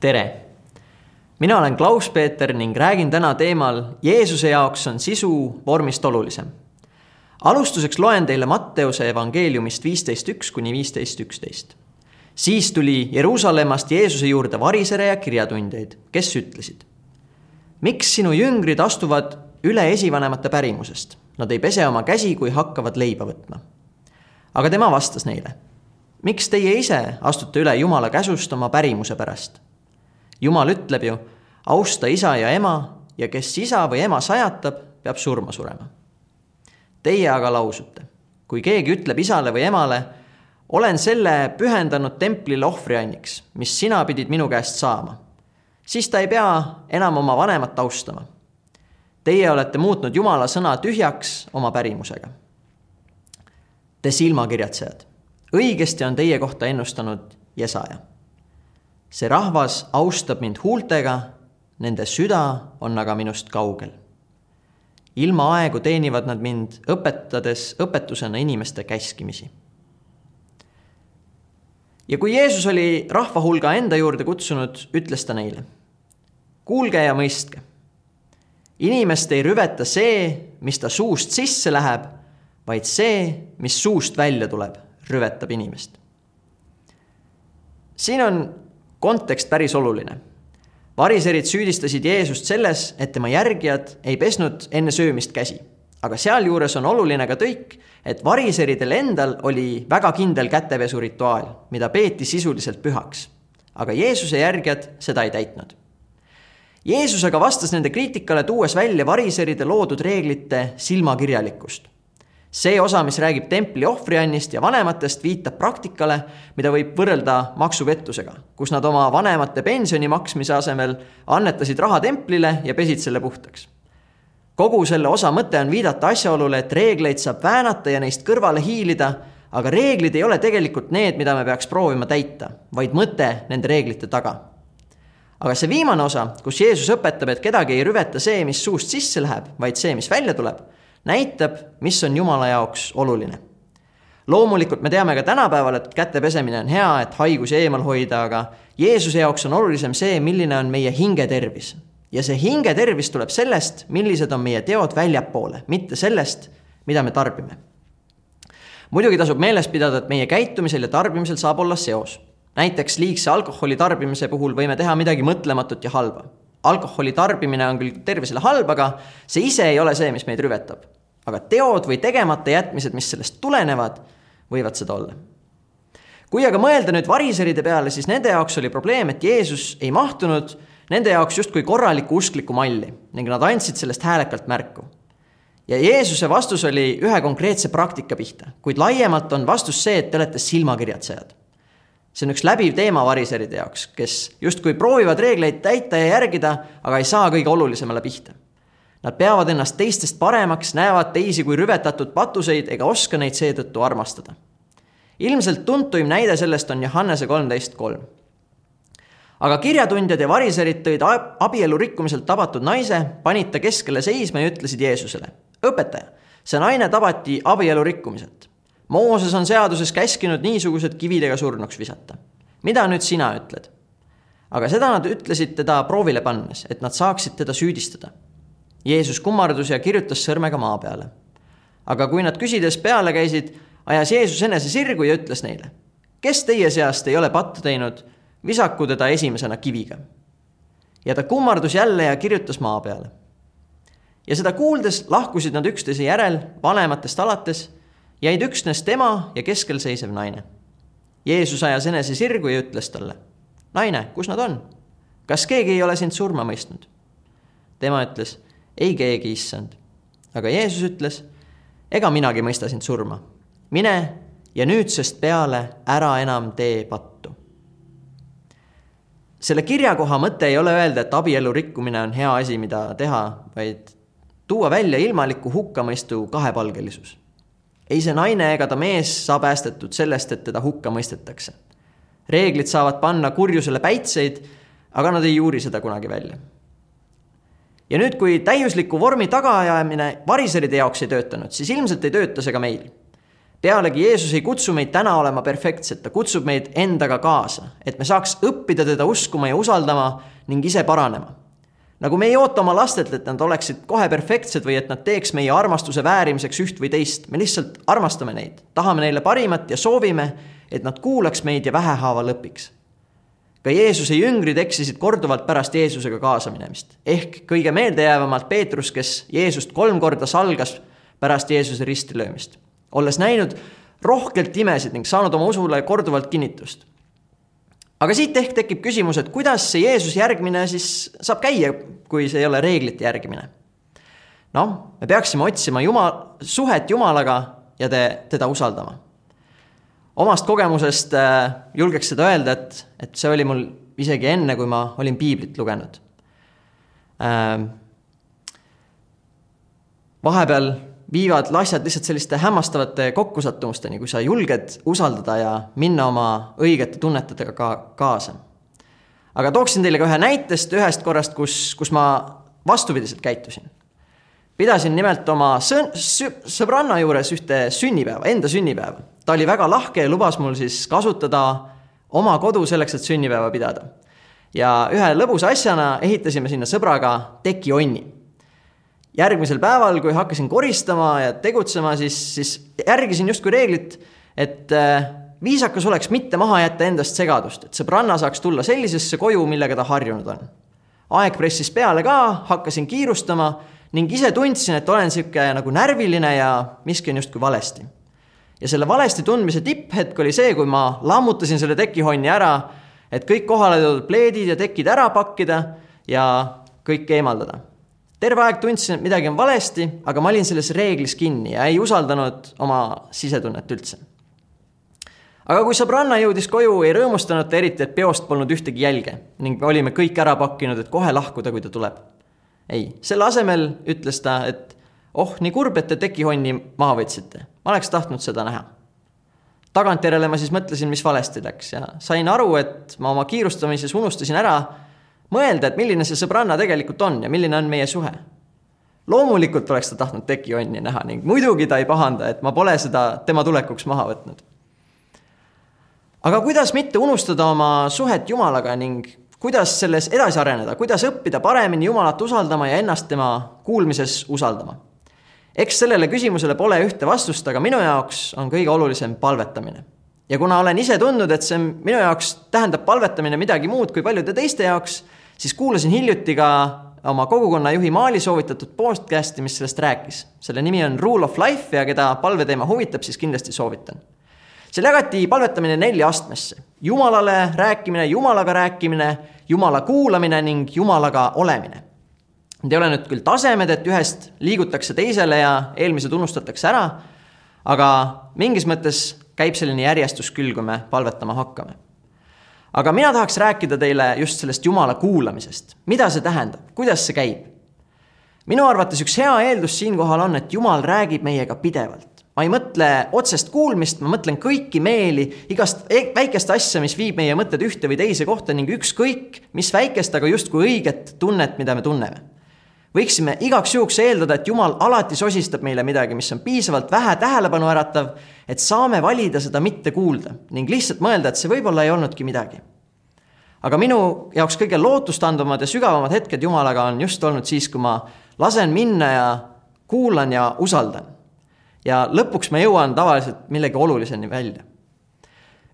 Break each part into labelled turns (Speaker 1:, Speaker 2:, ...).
Speaker 1: tere! mina olen Klaus-Peeter ning räägin täna teemal Jeesuse jaoks on sisu vormist olulisem. alustuseks loen teile Matteuse evangeeliumist viisteist üks kuni viisteist üksteist. siis tuli Jeruusalemmast Jeesuse juurde varisere ja kirjatundjaid, kes ütlesid. miks sinu jüngrid astuvad üle esivanemate pärimusest? Nad ei pese oma käsi, kui hakkavad leiba võtma. aga tema vastas neile. miks teie ise astute üle Jumala käsust oma pärimuse pärast? Jumal ütleb ju, austa isa ja ema ja kes isa või ema sajatab, peab surma surema. Teie aga lausute, kui keegi ütleb isale või emale, olen selle pühendanud templile ohvrianniks, mis sina pidid minu käest saama, siis ta ei pea enam oma vanemat austama. Teie olete muutnud Jumala sõna tühjaks oma pärimusega. Te silmakirjatsejad, õigesti on teie kohta ennustanud Jesaja see rahvas austab mind huultega, nende süda on aga minust kaugel. ilma aegu teenivad nad mind, õpetades õpetusena inimeste käskimisi. ja kui Jeesus oli rahva hulga enda juurde kutsunud, ütles ta neile. kuulge ja mõistke. inimest ei rüveta see, mis ta suust sisse läheb, vaid see, mis suust välja tuleb, rüvetab inimest. siin on kontekst päris oluline. variserid süüdistasid Jeesust selles, et tema järgijad ei pesnud enne söömist käsi. aga sealjuures on oluline ka tõik, et variseridel endal oli väga kindel kätepesurituaal, mida peeti sisuliselt pühaks. aga Jeesuse järgijad seda ei täitnud. Jeesus aga vastas nende kriitikale, tuues välja variseride loodud reeglite silmakirjalikkust see osa, mis räägib templi ohvriannist ja vanematest, viitab praktikale, mida võib võrrelda maksupettusega, kus nad oma vanemate pensioni maksmise asemel annetasid raha templile ja pesid selle puhtaks. kogu selle osa mõte on viidata asjaolule, et reegleid saab väänata ja neist kõrvale hiilida, aga reeglid ei ole tegelikult need, mida me peaks proovima täita, vaid mõte nende reeglite taga aga see viimane osa, kus Jeesus õpetab, et kedagi ei rüveta see, mis suust sisse läheb, vaid see, mis välja tuleb näitab, mis on Jumala jaoks oluline. loomulikult me teame ka tänapäeval, et käte pesemine on hea, et haigusi eemal hoida, aga Jeesuse jaoks on olulisem see, milline on meie hinge tervis. ja see hinge tervis tuleb sellest, millised on meie teod väljapoole, mitte sellest, mida me tarbime. muidugi tasub meeles pidada, et meie käitumisel ja tarbimisel saab olla seos. näiteks liigse alkoholi tarbimise puhul võime teha midagi mõtlematut ja halba alkoholi tarbimine on küll tervisele halb, aga see ise ei ole see, mis meid rüvetab. aga teod või tegemata jätmised, mis sellest tulenevad, võivad seda olla. kui aga mõelda nüüd variseride peale, siis nende jaoks oli probleem, et Jeesus ei mahtunud nende jaoks justkui korralikku usklikku malli ning nad andsid sellest häälekalt märku. ja Jeesuse vastus oli ühe konkreetse praktika pihta, kuid laiemalt on vastus see, et te olete silmakirjatsejad see on üks läbiv teema variseride jaoks, kes justkui proovivad reegleid täita ja järgida, aga ei saa kõige olulisemale pihta. Nad peavad ennast teistest paremaks, näevad teisi kui rüvetatud patuseid ega oska neid seetõttu armastada. ilmselt tuntuim näide sellest on Johannese kolmteist kolm. aga kirjatundjad ja variserid tõid abielu rikkumiselt tabatud naise, panid ta keskele seisma ja ütlesid Jeesusele, õpetaja, see naine tabati abielu rikkumiselt Mooses on seaduses käskinud niisugused kividega surnuks visata. mida nüüd sina ütled? aga seda nad ütlesid teda proovile pannes, et nad saaksid teda süüdistada. Jeesus kummardus ja kirjutas sõrmega maa peale. aga kui nad küsides peale käisid, ajas Jeesus enese sirgu ja ütles neile, kes teie seast ei ole pattu teinud, visaku teda esimesena kiviga. ja ta kummardus jälle ja kirjutas maa peale. ja seda kuuldes lahkusid nad üksteise järel vanematest alates jäid üksnes tema ja keskel seisev naine. Jeesus ajas enese sirgu ja ütles talle, naine, kus nad on? kas keegi ei ole sind surma mõistnud? tema ütles, ei keegi, issand. aga Jeesus ütles, ega minagi mõista sind surma. mine ja nüüdsest peale ära enam tee pattu. selle kirjakoha mõte ei ole öelda, et abielu rikkumine on hea asi, mida teha, vaid tuua välja ilmaliku hukkamõistu kahepalgelisus ei see naine ega ta mees saa päästetud sellest, et teda hukka mõistetakse. reeglid saavad panna kurjusele päitseid, aga nad ei juuri seda kunagi välja. ja nüüd, kui täiusliku vormi tagaajamine variseride jaoks ei töötanud, siis ilmselt ei tööta see ka meil. pealegi Jeesus ei kutsu meid täna olema perfektsed, ta kutsub meid endaga kaasa, et me saaks õppida teda uskuma ja usaldama ning ise paranema. Nagu me ei oota oma lastelt, et nad oleksid kohe perfektsed või et nad teeks meie armastuse väärimiseks üht või teist, me lihtsalt armastame neid, tahame neile parimat ja soovime, et nad kuulaks meid ja vähehaaval õpiks ka Jeesuse jüngrid eksisid korduvalt pärast Jeesusega kaasa minemist. ehk kõige meeldejäävamalt Peetrus, kes Jeesust kolm korda salgas pärast Jeesuse ristilöömist, olles näinud rohkelt imesid ning saanud oma usule korduvalt kinnitust. Aga siit ehk tekib küsimus, et kuidas see Jeesuse järgmine siis saab käia, kui see ei ole reeglite järgimine? noh, me peaksime otsima Jumal, suhet Jumalaga ja te, teda usaldama omast kogemusest äh, julgeks seda öelda, et, et see oli mul isegi enne, kui ma olin piiblit lugenud äh,. vahepeal viivad asjad lihtsalt selliste hämmastavate kokkusattumusteni, kui sa julged usaldada ja minna oma õigete tunnetadega ka kaasa. aga tooksin teile ka ühe näitest ühest korrast, kus, kus ma vastupidiselt käitusin. pidasin nimelt oma sõn-, sõbranna juures ühte sünnipäeva, enda sünnipäeva ta oli väga lahke ja lubas mul siis kasutada oma kodu selleks, et sünnipäeva pidada. ja ühe lõbusa asjana ehitasime sinna sõbraga tekionni. Järgmisel päeval, kui hakkasin koristama ja tegutsema, siis, siis järgisin justkui reeglit, et äh, viisakas oleks mitte maha jätta endast segadust, et sõbranna saaks tulla sellisesse koju, millega ta harjunud on. aeg pressis peale ka, hakkasin kiirustama ning ise tundsin, et olen sihuke nagu närviline ja miski on justkui valesti ja selle valesti tundmise tipphetk oli see, kui ma lammutasin selle tekihonni ära, et kõik kohale toodud pleedid ja tekid ära pakkida ja kõik eemaldada. Terve aeg tundsin, et midagi on valesti, aga ma olin selles reeglis kinni ja ei usaldanud oma sisetunnet üldse. aga kui sõbranna jõudis koju, ei rõõmustanud ta eriti, et peost polnud ühtegi jälge ning olime kõik ära pakkinud, et kohe lahkuda, kui ta tuleb. ei, selle asemel ütles ta, et oh, nii kurb, et te tekihonni maha võtsite, ma oleks tahtnud seda näha. tagantjärele ma siis mõtlesin, mis valesti läks ja sain aru, et ma oma kiirustamises unustasin ära mõelda, et milline see sõbranna tegelikult on ja milline on meie suhe. loomulikult oleks ta tahtnud tekihonni näha ning muidugi ta ei pahanda, et ma pole seda tema tulekuks maha võtnud. aga kuidas mitte unustada oma suhet Jumalaga ning kuidas selles edasi areneda, kuidas õppida paremini Jumalat usaldama ja ennast tema kuulmises usaldama eks sellele küsimusele pole ühte vastust, aga minu jaoks on kõige olulisem palvetamine. Ja kuna olen ise tundnud, et see minu jaoks tähendab palvetamine midagi muud kui paljude teiste jaoks, siis kuulasin hiljuti ka oma kogukonna juhi Maali soovitatud podcast'i, mis sellest rääkis. selle nimi on Rule of Life ja keda palveteema huvitab, siis kindlasti soovitan. seal jagati palvetamine nelja astmesse. Jumalale rääkimine, Jumalaga rääkimine, Jumala kuulamine ning Jumalaga olemine Need ei ole nüüd küll tasemed, et ühest liigutakse teisele ja eelmised unustatakse ära, aga mingis mõttes käib selline järjestus küll, kui me palvetama hakkame. aga mina tahaks rääkida teile just sellest Jumala kuulamisest. mida see tähendab, kuidas see käib? minu arvates üks hea eeldus siinkohal on, et Jumal räägib meiega pidevalt. ma ei mõtle otsest kuulmist, ma mõtlen kõiki meeli, igast e-, väikest asja, mis viib meie mõtted ühte või teise kohta ning ükskõik, mis väikest, aga justkui õiget tunnet, mida me tunneme võiksime igaks juhuks eeldada, et Jumal alati sosistab meile midagi, mis on piisavalt vähe tähelepanu äratav, et saame valida seda mitte kuulda ning lihtsalt mõelda, et see võib-olla ei olnudki midagi. aga minu jaoks kõige lootustandvamad ja sügavamad hetked Jumalaga on just olnud siis, kui ma lasen minna ja kuulan ja usaldan. ja lõpuks ma jõuan tavaliselt millegi oluliseni välja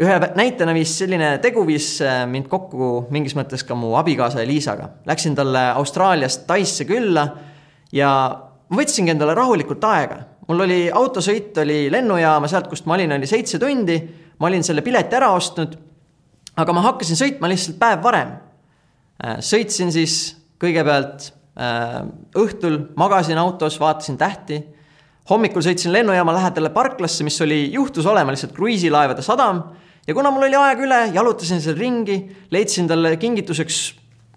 Speaker 1: ühe näitena viis selline tegu viis äh, mind kokku mingis mõttes ka mu abikaasa Eliisaga. Läksin talle Austraaliast Taisse külla ja võtsingi endale rahulikult aega. Mul oli autosõit oli lennujaama, sealt, kust ma olin, oli seitse tundi. ma olin selle pileti ära ostnud. aga ma hakkasin sõitma lihtsalt päev varem. Äh, sõitsin siis kõigepealt äh, õhtul, magasin autos, vaatasin tähti hommikul sõitsin lennujaama lähedale parklasse, mis oli, juhtus olema lihtsalt kruiisilaevade sadam ja kuna mul oli aega üle, jalutasin seal ringi, leidsin talle kingituseks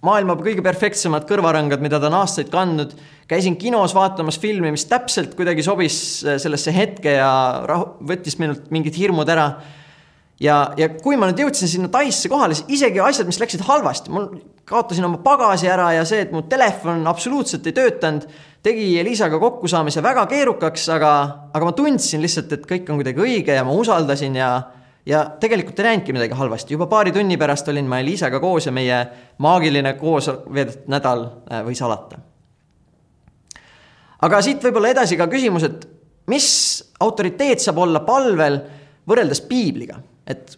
Speaker 1: maailma kõige perfektsemad kõrvarõngad, mida ta on aastaid kandnud. käisin kinos vaatamas filmi, mis täpselt kuidagi sobis äh, sellesse hetke ja rahu, võttis minult mingid hirmud ära. ja, ja kui ma nüüd jõudsin sinna Taisse kohale, siis isegi asjad, mis läksid halvasti, mul kaotasin oma pagasi ära ja see, et mu telefon absoluutselt ei töötanud, tegi Elisaga kokkusaamise väga keerukaks, aga, aga ma tundsin lihtsalt, et kõik on kuidagi õige ja ma usaldasin ja ja tegelikult ei näinudki midagi halvasti, juba paari tunni pärast olin ma Eliisaga koos ja meie maagiline koos veedetud nädal äh, võis alata. aga siit võib-olla edasi ka küsimus, et mis autoriteet saab olla palvel võrreldes piibliga, et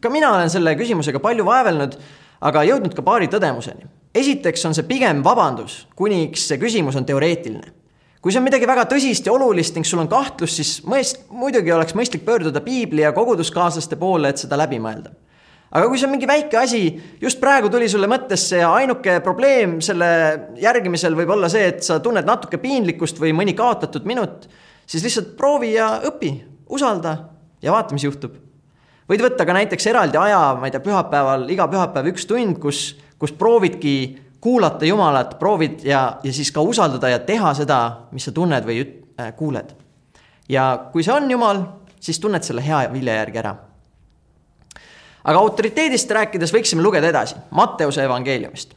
Speaker 1: ka mina olen selle küsimusega palju vaevelnud, aga jõudnud ka paari tõdemuseni. esiteks on see pigem vabandus, kuniks see küsimus on teoreetiline kui see on midagi väga tõsist ja olulist ning sul on kahtlus, siis mõist-, muidugi oleks mõistlik pöörduda piibli ja koguduskaaslaste poole, et seda läbi mõelda. aga kui see on mingi väike asi, just praegu tuli sulle mõttesse ja ainuke probleem selle järgimisel võib olla see, et sa tunned natuke piinlikkust või mõni kaotatud minut, siis lihtsalt proovi ja õpi, usalda ja vaata, mis juhtub. võid võtta ka näiteks eraldi aja, ma ei tea, pühapäeval, iga pühapäev üks tund, kus, kus proovidki kuulata Jumalat, proovid ja, ja siis ka usaldada ja teha seda, mis sa tunned või üt, äh, kuuled. ja kui see on Jumal, siis tunned selle hea vilja järgi ära. aga autoriteedist rääkides võiksime lugeda edasi Matteuse evangeeliumist.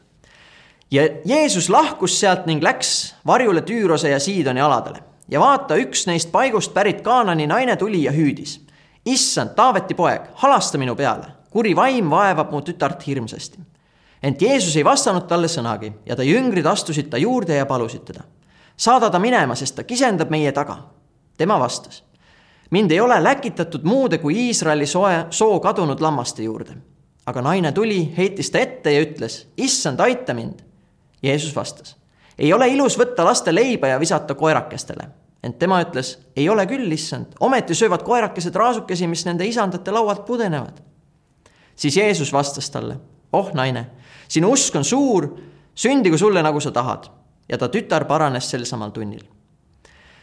Speaker 1: ja Jeesus lahkus sealt ning läks varjule Tüürose ja Siidoni aladele ja vaata, üks neist paigust pärit Kaanani naine tuli ja hüüdis. issand, Taaveti poeg, halasta minu peale, kuri vaim vaevab mu tütart hirmsasti ent Jeesus ei vastanud talle sõnagi ja ta jüngrid astusid ta juurde ja palusid teda. saada ta minema, sest ta kisendab meie taga. tema vastas. mind ei ole läkitatud muude kui Iisraeli soe, soo kadunud lammaste juurde. aga naine tuli, heitis ta ette ja ütles, issand, aita mind. Jeesus vastas. ei ole ilus võtta laste leiba ja visata koerakestele. ent tema ütles, ei ole küll, issand, ometi söövad koerakesed raasukesi, mis nende isandate laualt pudenevad. siis Jeesus vastas talle, oh naine sinu usk on suur, sündigu sulle, nagu sa tahad. ja ta tütar paranes sel samal tunnil.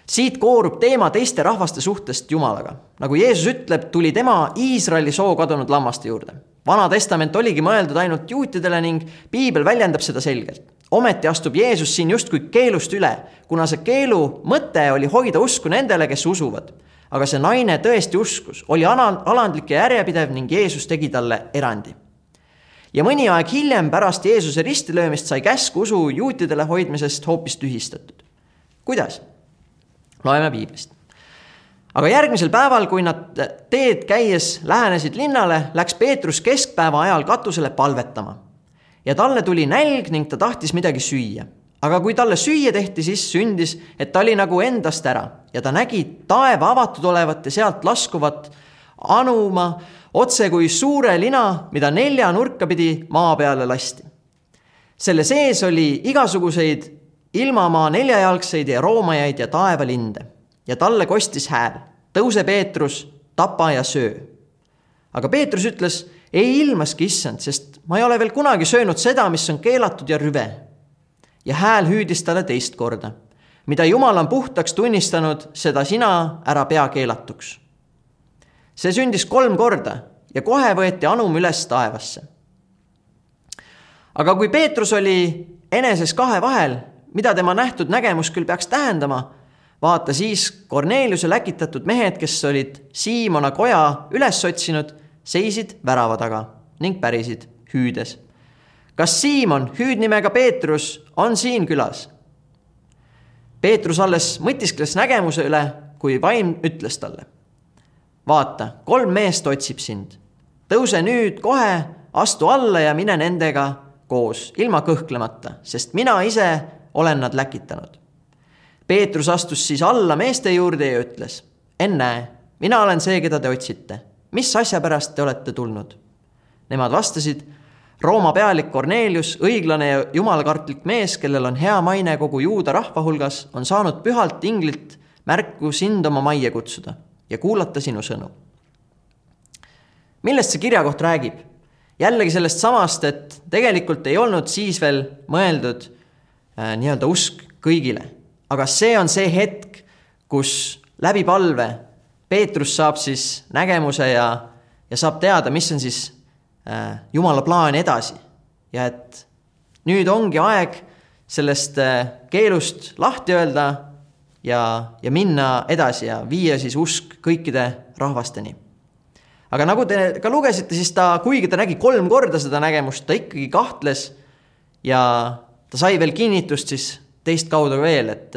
Speaker 1: siit koorub teema teiste rahvaste suhtest Jumalaga. nagu Jeesus ütleb, tuli tema Iisraeli soo kadunud lammaste juurde. vana testament oligi mõeldud ainult juutidele ning piibel väljendab seda selgelt. ometi astub Jeesus siin justkui keelust üle, kuna see keelu mõte oli hoida usku nendele, kes usuvad aga see naine tõesti uskus, oli alandlik ja järjepidev ning Jeesus tegi talle erandi ja mõni aeg hiljem pärast Jeesuse ristilöömist sai käsk usu juutidele hoidmisest hoopis tühistatud. kuidas? loeme piiblist. aga järgmisel päeval, kui nad teed käies lähenesid linnale, läks Peetrus keskpäeva ajal katusele palvetama. ja talle tuli nälg ning ta tahtis midagi süüa. aga kui talle süüa tehti, siis sündis, et ta oli nagu endast ära ja ta nägi taeva avatud olevat ja sealt laskuvat anuma otse kui suure lina, mida nelja nurka pidi maa peale lasti. selle sees oli igasuguseid ilmamaa neljajalgseid ja roomajaid ja taevalinde ja talle kostis hääl, tõuse Peetrus, tapa ja söö. aga Peetrus ütles, ei ilmaski issand, sest ma ei ole veel kunagi söönud seda, mis on keelatud ja rüve. ja hääl hüüdis talle teist korda, mida Jumal on puhtaks tunnistanud, seda sina ära pea keelatuks see sündis kolm korda ja kohe võeti anum üles taevasse. aga kui Peetrus oli eneses kahe vahel, mida tema nähtud nägemus küll peaks tähendama, vaata siis Korneliuse läkitatud mehed, kes olid Siimona koja üles otsinud, seisid värava taga ning pärisid, hüüdes. kas Siimon, hüüdnimega Peetrus, on siin külas? Peetrus alles mõtiskles nägemuse üle, kui vaim ütles talle vaata, kolm meest otsib sind. tõuse nüüd kohe, astu alla ja mine nendega koos, ilma kõhklemata, sest mina ise olen nad läkitanud. Peetrus astus siis alla meeste juurde ja ütles, ennäe, mina olen see, keda te otsite. mis asja pärast te olete tulnud? Nemad vastasid, Rooma pealik Kornelius, õiglane ja jumalakartlik mees, kellel on hea maine kogu juuda rahva hulgas, on saanud pühalt inglilt märku sind oma majja kutsuda ja kuulata sinu sõnu. millest see kirjakoht räägib? jällegi sellest samast, et tegelikult ei olnud siis veel mõeldud äh, nii-öelda usk kõigile, aga see on see hetk, kus läbi palve Peetrus saab siis nägemuse ja, ja saab teada, mis on siis äh, Jumala plaan edasi ja et nüüd ongi aeg sellest äh, keelust lahti öelda ja, ja minna edasi ja viia siis usk kõikide rahvasteni. aga nagu te ka lugesite, siis ta, kuigi ta nägi kolm korda seda nägemust, ta ikkagi kahtles ja ta sai veel kinnitust siis teist kaudu veel, et,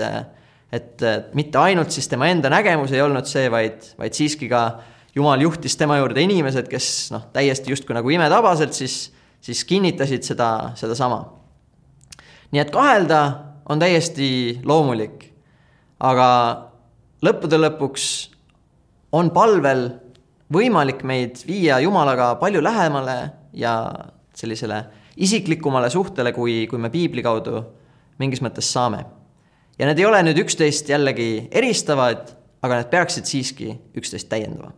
Speaker 1: et mitte ainult siis tema enda nägemus ei olnud see, vaid, vaid siiski ka jumal juhtis tema juurde inimesed, kes noh, täiesti justkui nagu imetabaselt siis, siis kinnitasid seda, sedasama. nii et kahelda on täiesti loomulik. Aga lõppude lõpuks on palvel võimalik meid viia Jumalaga palju lähemale ja sellisele isiklikumale suhtele, kui, kui me piibli kaudu mingis mõttes saame. ja need ei ole nüüd üksteist jällegi eristavad, aga need peaksid siiski üksteist täiendama.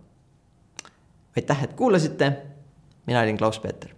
Speaker 1: aitäh, et kuulasite, mina olin Klaus-Peeter.